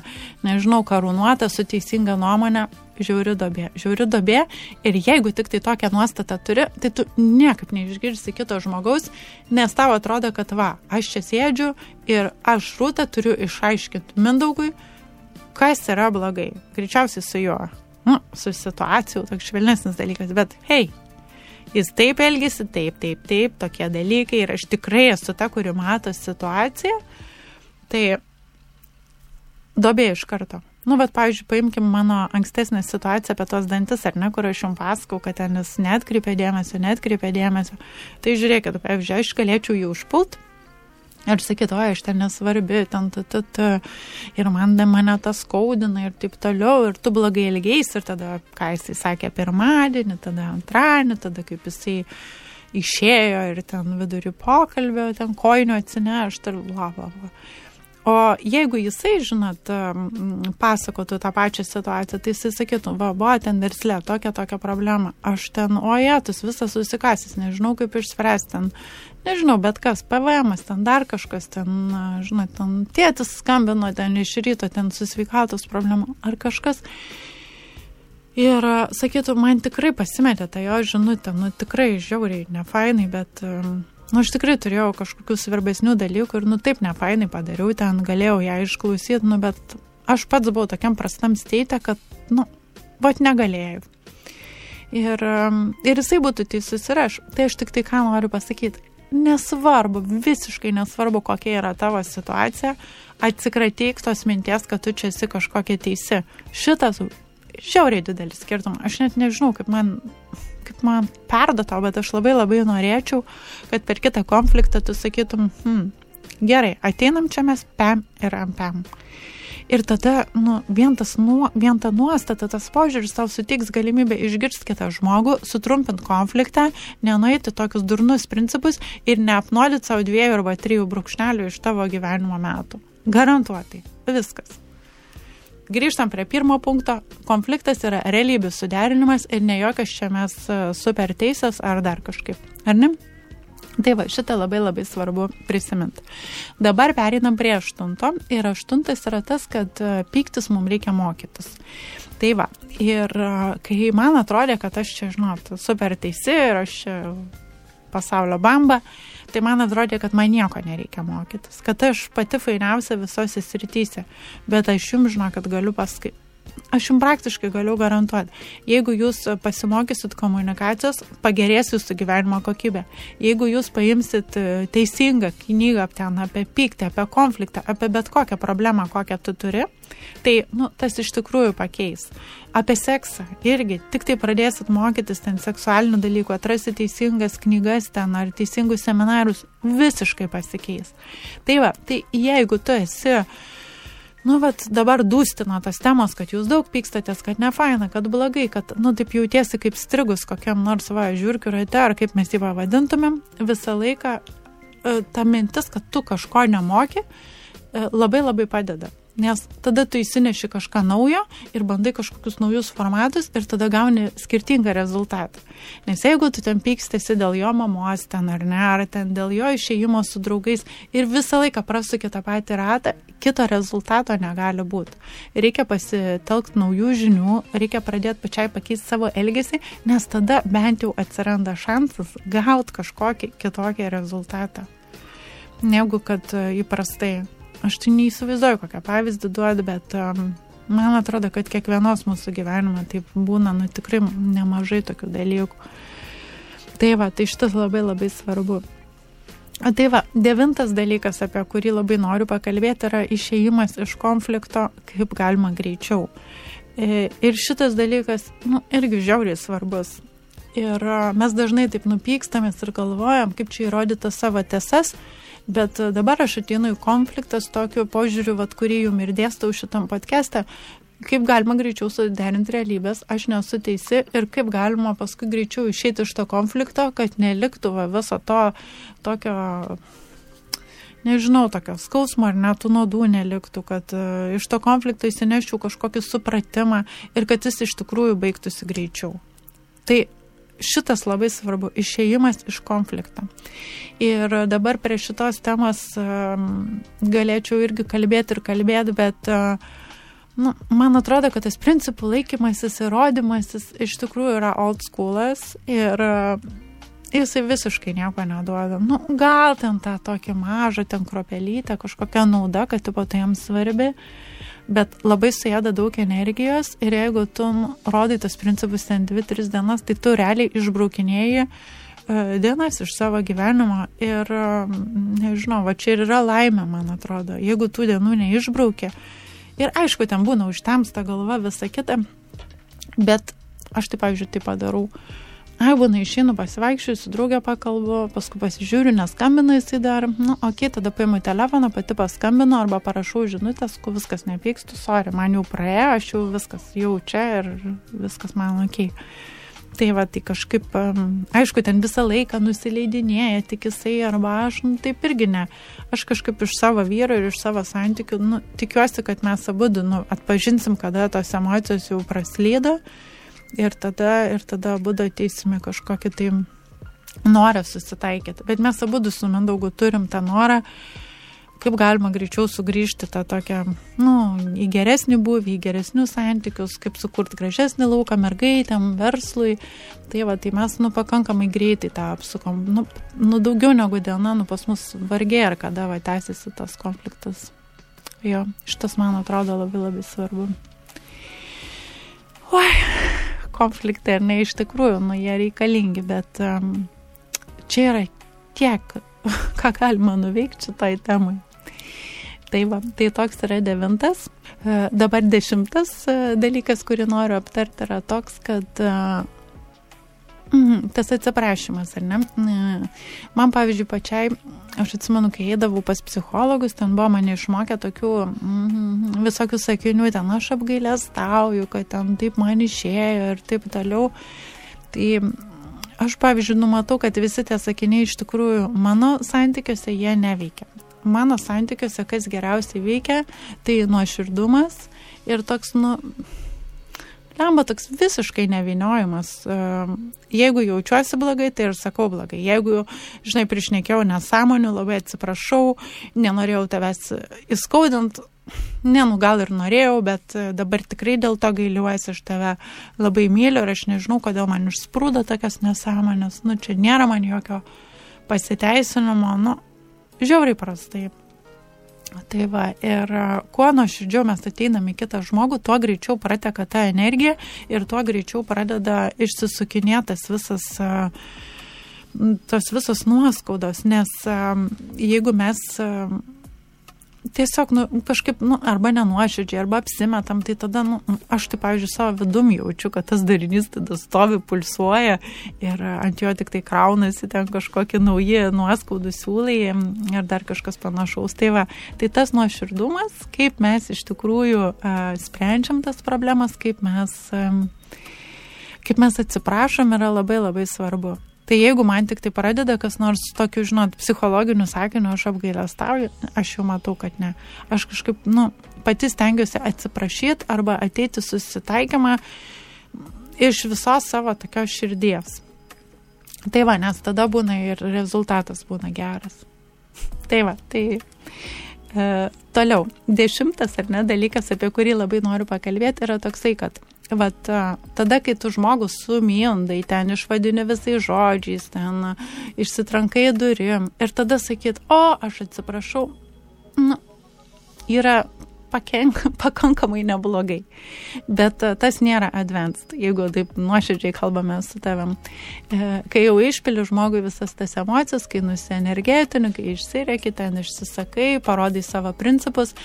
nežinau, karūnuota su teisinga nuomonė, žiauri dobė. Žiauri dobė ir jeigu tik tai tokią nuostatą turi, tai tu niekaip neišgirsi kito žmogaus, nes tau atrodo, kad va, aš čia sėdžiu ir aš rūtą turiu išaiškinti Mindaugui, kas yra blogai. Greičiausiai su juo. Nu, su situacijų toks švelnesnis dalykas, bet hei, jis taip elgesi, taip, taip, taip, tokie dalykai ir aš tikrai esu ta, kuri mato situaciją, tai dobė iš karto. Nu, bet, pavyzdžiui, paimkim mano ankstesnę situaciją apie tos dantis, ar ne, kur aš jums pasakau, kad ten jis netkreipia dėmesio, netkreipia dėmesio. Tai žiūrėkit, pavyzdžiui, aš galėčiau jį užpult Ir sakyt, o aš ten nesvarbi, ten, ta, ta, ta, ir man mane tas skaudina ir taip toliau, ir tu blogai ilgiais, ir tada, ką jisai sakė pirmadienį, tada antradienį, tada kaip jisai išėjo ir ten vidurį pokalbio, ten koinių atsinešti ir bla, bla, bla. O jeigu jisai, žinot, pasakotų tą pačią situaciją, tai jisai sakytų, va, buvo ten verslė, tokia, tokia problema, aš ten, o jėtus, visas susikasis, nežinau kaip išspręsti, ten nežinau, bet kas, PVM, ten dar kažkas, ten, žinot, ten tėtis skambino ten iš ryto, ten su sveikatos problema ar kažkas. Ir sakytų, man tikrai pasimetė tą jo žinutę, nu tikrai žiauriai, nefainai, bet, nu aš tikrai turėjau kažkokių svarbesnių dalykų ir, nu taip nefainai padariau, ten galėjau ją išklausyti, nu bet aš pats buvau tokiam prastam steitė, kad, nu, vat negalėjau. Ir, ir jisai būtų teisus ir aš. Tai aš tik tai ką noriu pasakyti nesvarbu, visiškai nesvarbu, kokia yra tavo situacija, atsikratyk tos minties, kad tu čia esi kažkokia teisi. Šitas žiauriai didelis skirtumas. Aš net nežinau, kaip man, kaip man perdoto, bet aš labai labai norėčiau, kad per kitą konfliktą tu sakytum, hm, gerai, ateinam čia mes pem ir ampem. Ir tada, nu, vien, tas, nu, vien ta nuostata, tas požiūris tau sutiks galimybę išgirsti kitą žmogų, sutrumpinti konfliktą, nenueiti tokius durnus principus ir neapnuodyti savo dviejų arba trijų brūkšnelių iš tavo gyvenimo metų. Garantuotai. Viskas. Grįžtam prie pirmo punkto. Konfliktas yra realybių suderinimas ir ne jokios čia mes e, super teisės ar dar kažkaip. Ar ne? Tai va, šitą labai labai svarbu prisiminti. Dabar pereinam prie aštunto ir aštuntas yra tas, kad e, pyktis mums reikia mokytis. Tai va, ir e, kai man atrodė, kad aš čia, žinot, super teisi ir aš čia pasaulio bamba, tai man atrodė, kad man nieko nereikia mokytis, kad aš pati fainiausia visose srityse, bet aš jums žinau, kad galiu paskaityti aš jums praktiškai galiu garantuoti, jeigu jūs pasimokysit komunikacijos, pagerės jūsų gyvenimo kokybė. Jeigu jūs paimsit e, teisingą knygą ten apie pyktį, apie konfliktą, apie bet kokią problemą, kokią tu turi, tai nu, tas iš tikrųjų pakeis. Apie seksą irgi, tik tai pradėsit mokytis ten seksualinių dalykų, atrasit teisingas knygas ten ar teisingus seminarus, visiškai pasikeis. Tai va, tai jeigu tu esi nu, vat, dabar dūstina tas temos, kad jūs daug pykstatės, kad ne faina, kad blogai, kad, nu, taip jautiesi kaip strigus kokiam nors, va, žiūrkiu rate, ar kaip mes jį vadintumėm, visą laiką e, ta mintis, kad tu kažko nemoki, e, labai labai padeda nes tada tu įsineši kažką naujo ir bandai kažkokius naujus formatus ir tada gauni skirtingą rezultatą. Nes jeigu tu ten pykstėsi dėl jo mamos ten ar ne, ar ten dėl jo išėjimo su draugais ir visą laiką prasukė tą patį ratą, kito rezultato negali būti. Reikia pasitelkti naujų žinių, reikia pradėti pačiai pakeisti savo elgesį, nes tada bent jau atsiranda šansas gauti kažkokį kitokį rezultatą negu kad įprastai aš tai neįsivaizduoju, kokią pavyzdį duodu, bet um, man atrodo, kad kiekvienos mūsų gyvenime taip būna, nu tikrai nemažai tokių dalykų. Tai va, tai šitas labai labai svarbu. O tai va, devintas dalykas, apie kurį labai noriu pakalbėti, yra išėjimas iš konflikto kaip galima greičiau. E, ir šitas dalykas, nu, irgi žiauriai svarbus. Ir mes dažnai taip nupykstamės ir galvojam, kaip čia įrodyti savo tiesas, Bet dabar aš ateinu į konfliktą su tokiu požiūriu, vat, kurį jums ir dėstau šitam podcast'e, kaip galima greičiau suderinti realybės, aš nesu teisi ir kaip galima paskui greičiau išeiti iš to konflikto, kad neliktų va, viso to tokio nežinau, tokio skausmo ar net nuodų neliktų, kad uh, iš to konflikto įsineščiau kažkokį supratimą ir kad jis iš tikrųjų baigtųsi greičiau. Tai šitas labai svarbu - išėjimas iš konflikto. Ir dabar prie šitos temos um, galėčiau irgi kalbėti ir kalbėti, bet uh, nu, man atrodo, kad tas principų laikymasis, įrodymasis iš tikrųjų yra old schoolas ir jisai visiškai nieko neduoda. Nu, gal ten tą tokį mažą, ten kropelytę, kažkokią naudą, kad tipo tai jiems svarbi. Bet labai suėda daug energijos ir jeigu tu rodai tos principus ten 2-3 dienas, tai tu realiai išbraukinėjai e, dienas iš savo gyvenimo ir, e, nežinau, va čia ir yra laimė, man atrodo, jeigu tų dienų neišbraukė. Ir aišku, ten būna užtemsta galva, visa kita, bet aš tai, pavyzdžiui, tai padarau. Uh, ai, būna išeinu pasivaikščiu, su draugė pakalbu, paskui pasižiūriu, neskambina jisai dar, nu, okay, tada paimu telefoną, pati paskambinu arba parašau žinutės, ku viskas nepykstu, sorry, man jau praėjo, aš jau viskas jau čia ir viskas man. Okay. Tai va, tai kažkaip, aišku, ten visą laiką nusileidinėja tik jisai arba aš, nu, taip irgi ne. Aš kažkaip iš savo vyro ir iš savo santykių, nu, tikiuosi, kad mes abu, nu, atpažinsim, kada tos emocijos jau praslydo ir tada, ir tada abu ateisime kažkokį tai norą susitaikyti. Bet mes abu su Mindaugu turim tą norą, kaip galima greičiau sugrįžti tą tokią, nu, į geresnį buvį, į geresnius santykius, kaip sukurti gražesnį lauką mergaitėm, verslui. Tai va, tai mes, nu, pakankamai greitai tą apsukom. Nu, nu daugiau negu diena, nu, pas mus vargiai ar kada va tęsiasi tas konfliktas. Jo, šitas man atrodo labai labai svarbu. Oi, konfliktai, ar ne, iš tikrųjų, nu, jie reikalingi, bet um, čia yra tiek, ką galima nuveikti šitai temai. Tai va, tai toks yra devintas. E, dabar dešimtas e, dalykas, kurį noriu aptarti, yra toks, kad Mm, tas atsiprašymas, ar ne? Man, pavyzdžiui, pačiai, aš atsimenu, kai eidavau pas psichologus, ten buvo mane išmokę tokių mm, visokių sakinių, ten aš apgailės tauju, kad ten taip man išėjo ir taip toliau. Tai aš, pavyzdžiui, numatau, kad visi tie sakiniai iš tikrųjų mano santykiuose jie neveikia. Mano santykiuose kas geriausiai veikia, tai nuoširdumas ir toks, nu, lemba toks visiškai neviniojimas. Jeigu jaučiuosi blogai, tai ir sakau blogai. Jeigu, žinai, priešnekėjau nesąmonių, labai atsiprašau, nenorėjau tavęs įskaudint, ne, nu gal ir norėjau, bet dabar tikrai dėl to gailiuosi, aš tave labai myliu ir aš nežinau, kodėl man išsprūdo tokias nesąmonės. Nu, čia nėra man jokio pasiteisinimo, nu, žiauriai prastai. Tai va, ir kuo nuoširdžiau mes ateiname į kitą žmogų, tuo greičiau prateka ta energija ir tuo greičiau pradeda išsisukinėtas visas, tos visos nuoskaudos, nes jeigu mes tiesiog, nu, kažkaip, nu, arba nenuoširdžiai, arba apsimetam, tai tada, nu, aš tai, pavyzdžiui, savo vidum jaučiu, kad tas darinys tada stovi, pulsuoja ir ant jo tik tai kraunasi ten kažkokie nauji nuoskaudų siūlai ir dar kažkas panašaus. Tai va, tai tas nuoširdumas, kaip mes iš tikrųjų uh, sprendžiam tas problemas, kaip mes, um, kaip mes atsiprašom, yra labai labai svarbu. Tai jeigu man tik tai pradeda kas nors tokiu, žinot, psichologiniu sakiniu, aš apgailestauju, aš jau matau, kad ne. Aš kažkaip, nu, pati stengiuosi atsiprašyti arba ateiti susitaikymą iš visos savo tokios širdies. Tai va, nes tada būna ir rezultatas būna geras. Tai va, tai e, toliau. Dešimtas ar ne dalykas, apie kurį labai noriu pakalbėti, yra toksai, kad Vat tada, kai tu žmogus sumindai, ten išvadini visais žodžiais, ten išsitrankai durim ir tada sakyt, o aš atsiprašau, nu, yra pakenk, pakankamai neblogai. Bet tas nėra advanced, jeigu taip nuoširdžiai kalbame su tavim. E, kai jau išpili žmogui visas tas emocijas, kai nusienergetini, kai išsireki, ten išsisakai, parodai savo principus,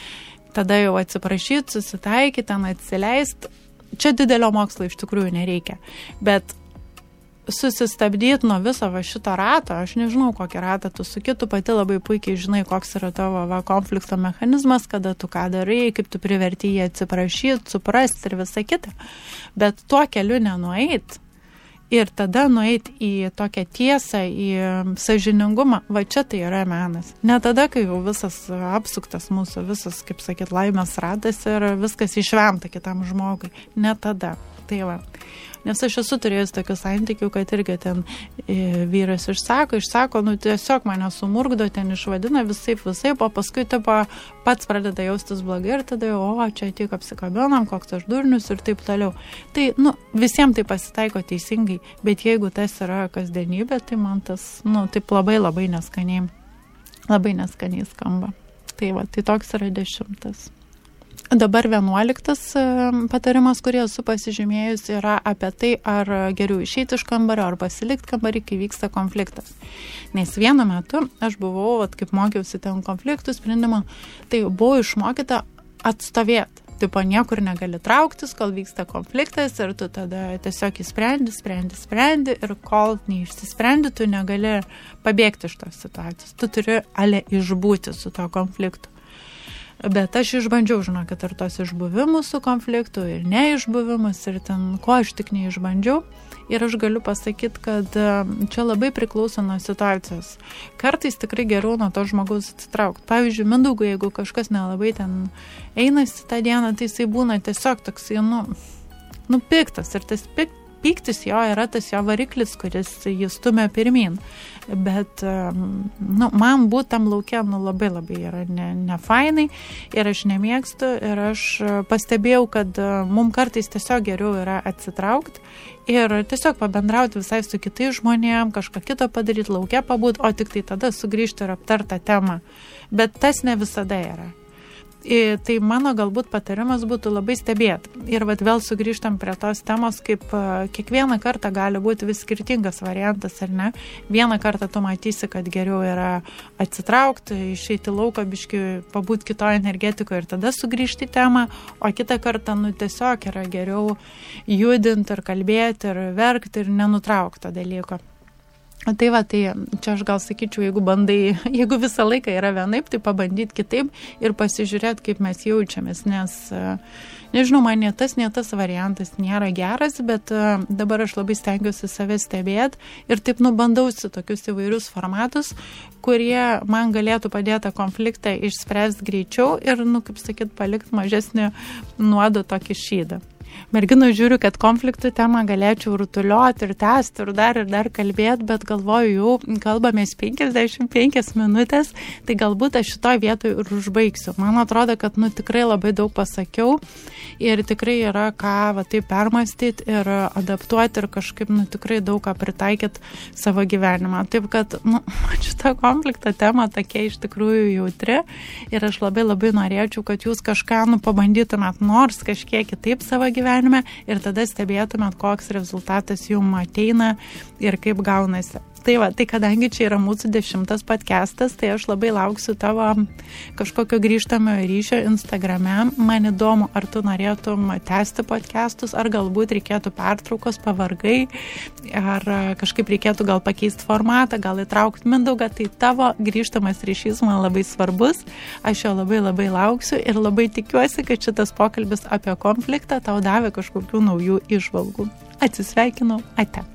tada jau atsiprašyti, susitaikyti, ten atsileisti čia didelio mokslo iš tikrųjų nereikia. Bet susistabdyti nuo viso va šito rato, aš nežinau, kokį ratą tu suki, tu pati labai puikiai žinai, koks yra tavo va, konflikto mechanizmas, kada tu ką darai, kaip tu priverti jį atsiprašyti, suprasti ir visa kita. Bet tuo keliu nenueit, ir tada nueiti į tokią tiesą, į sažiningumą, va čia tai yra menas. Ne tada, kai jau visas apsuktas mūsų, visas, kaip sakyt, laimės ratas ir viskas išvemta kitam žmogui. Ne tada. Tai va. Nes aš esu turėjęs tokių santykių, kad irgi ten e, vyras išsako, išsako, nu tiesiog mane sumurgdo, ten išvadina visai, visai, o paskui tipo, pats pradeda jaustis blogai ir tada o čia tik apsikabinam, koks aš durnius ir taip toliau. Tai, nu, visiems tai pasitaiko teisingai, bet jeigu tas yra kasdienybė, tai man tas, nu, taip labai labai neskaniai, labai neskaniai skamba. Tai va, tai toks yra dešimtas. Dabar vienuoliktas e, patarimas, kurį esu pasižymėjus, yra apie tai, ar geriau išeiti iš kambario, ar pasilikti kambarį, kai vyksta konfliktas. Nes vienu metu aš buvau, at, kaip mokiausi ten konfliktų sprendimo, tai buvau išmokyta atstovėti. Tipo, niekur negali trauktis, kol vyksta konfliktas ir tu tada tiesiog įsprendi, sprendi, sprendi ir kol neišsisprendi, tu negali pabėgti iš tos situacijos. Tu turi ale išbūti su to konfliktu. Bet aš išbandžiau, žinokit, ir tos išbuvimus su konfliktu, ir neišbuvimus, ir ten ko aš tik neišbandžiau. Ir aš galiu pasakyti, kad čia labai priklauso nuo situacijos. Kartais tikrai geriau nuo to žmogaus atsitraukti. Pavyzdžiui, Mindaugui, jeigu kažkas nelabai ten einasi tą dieną, tai jisai būna tiesiog toksai, nu, nupiktas. Ir tas pik, pyktis jo yra tas jo variklis, kuris jį stumia pirmin. Bet nu, man būti tam laukia nu, labai labai yra ne, ne fainai ir aš nemėgstu ir aš pastebėjau, kad mums kartais tiesiog geriau yra atsitraukti ir tiesiog pabendrauti visai su kitais žmonėm, kažką kito padaryti, laukia pabūt, o tik tai tada sugrįžti ir aptartą temą. Bet tas ne visada yra. Tai mano galbūt patarimas būtų labai stebėti. Ir vad vėl sugrįžtam prie tos temos, kaip kiekvieną kartą gali būti vis skirtingas variantas, ar ne? Vieną kartą tu matysi, kad geriau yra atsitraukti, išeiti lauką, biški, pabūti kitoje energetikoje ir tada sugrįžti į temą, o kitą kartą, nu, tiesiog yra geriau judinti ir kalbėti ir verkti ir nenutraukti to dalyko. Tai va, tai čia aš gal sakyčiau, jeigu bandai, jeigu visą laiką yra vienaip, tai pabandyti kitaip ir pasižiūrėti, kaip mes jaučiamės, nes, nežinau, man ne tas, ne tas variantas nėra geras, bet dabar aš labai stengiuosi save stebėti ir taip nubandausi tokius įvairius formatus, kurie man galėtų padėti konfliktą išspręsti greičiau ir, nu, kaip sakyt, palikti mažesnį nuodo tokį šydą merginų žiūriu, kad konfliktų temą galėčiau rutuliuoti ir tęsti ir dar ir dar kalbėti, bet galvoju, jau kalbamės 55 minutės, tai galbūt aš šitoje vietoje ir užbaigsiu. Man atrodo, kad nu, tikrai labai daug pasakiau ir tikrai yra ką va, tai permastyti ir adaptuoti ir kažkaip nu, tikrai daug ką pritaikyti savo gyvenimą. Taip kad nu, šitą konfliktą temą tokia iš tikrųjų jautri ir aš labai labai norėčiau, kad jūs kažką nu, pabandytumėt nors kažkiek kitaip savo gyvenimą gyvenime ir tada stebėtumėt, koks rezultatas jums ateina ir kaip gaunasi. Tai va, tai kadangi čia yra mūsų dešimtas podcastas, tai aš labai lauksiu tavo kažkokio grįžtamojo ryšio Instagrame. Man įdomu, ar tu norėtum tęsti podcastus, ar galbūt reikėtų pertraukos, pavargai, ar kažkaip reikėtų gal pakeisti formatą, gal įtraukti mindaugą. Tai tavo grįžtamas ryšys man labai svarbus. Aš jo labai labai lauksiu ir labai tikiuosi, kad šitas pokalbis apie konfliktą tau davė kažkokių naujų išvalgų. Atsisveikinu, ate.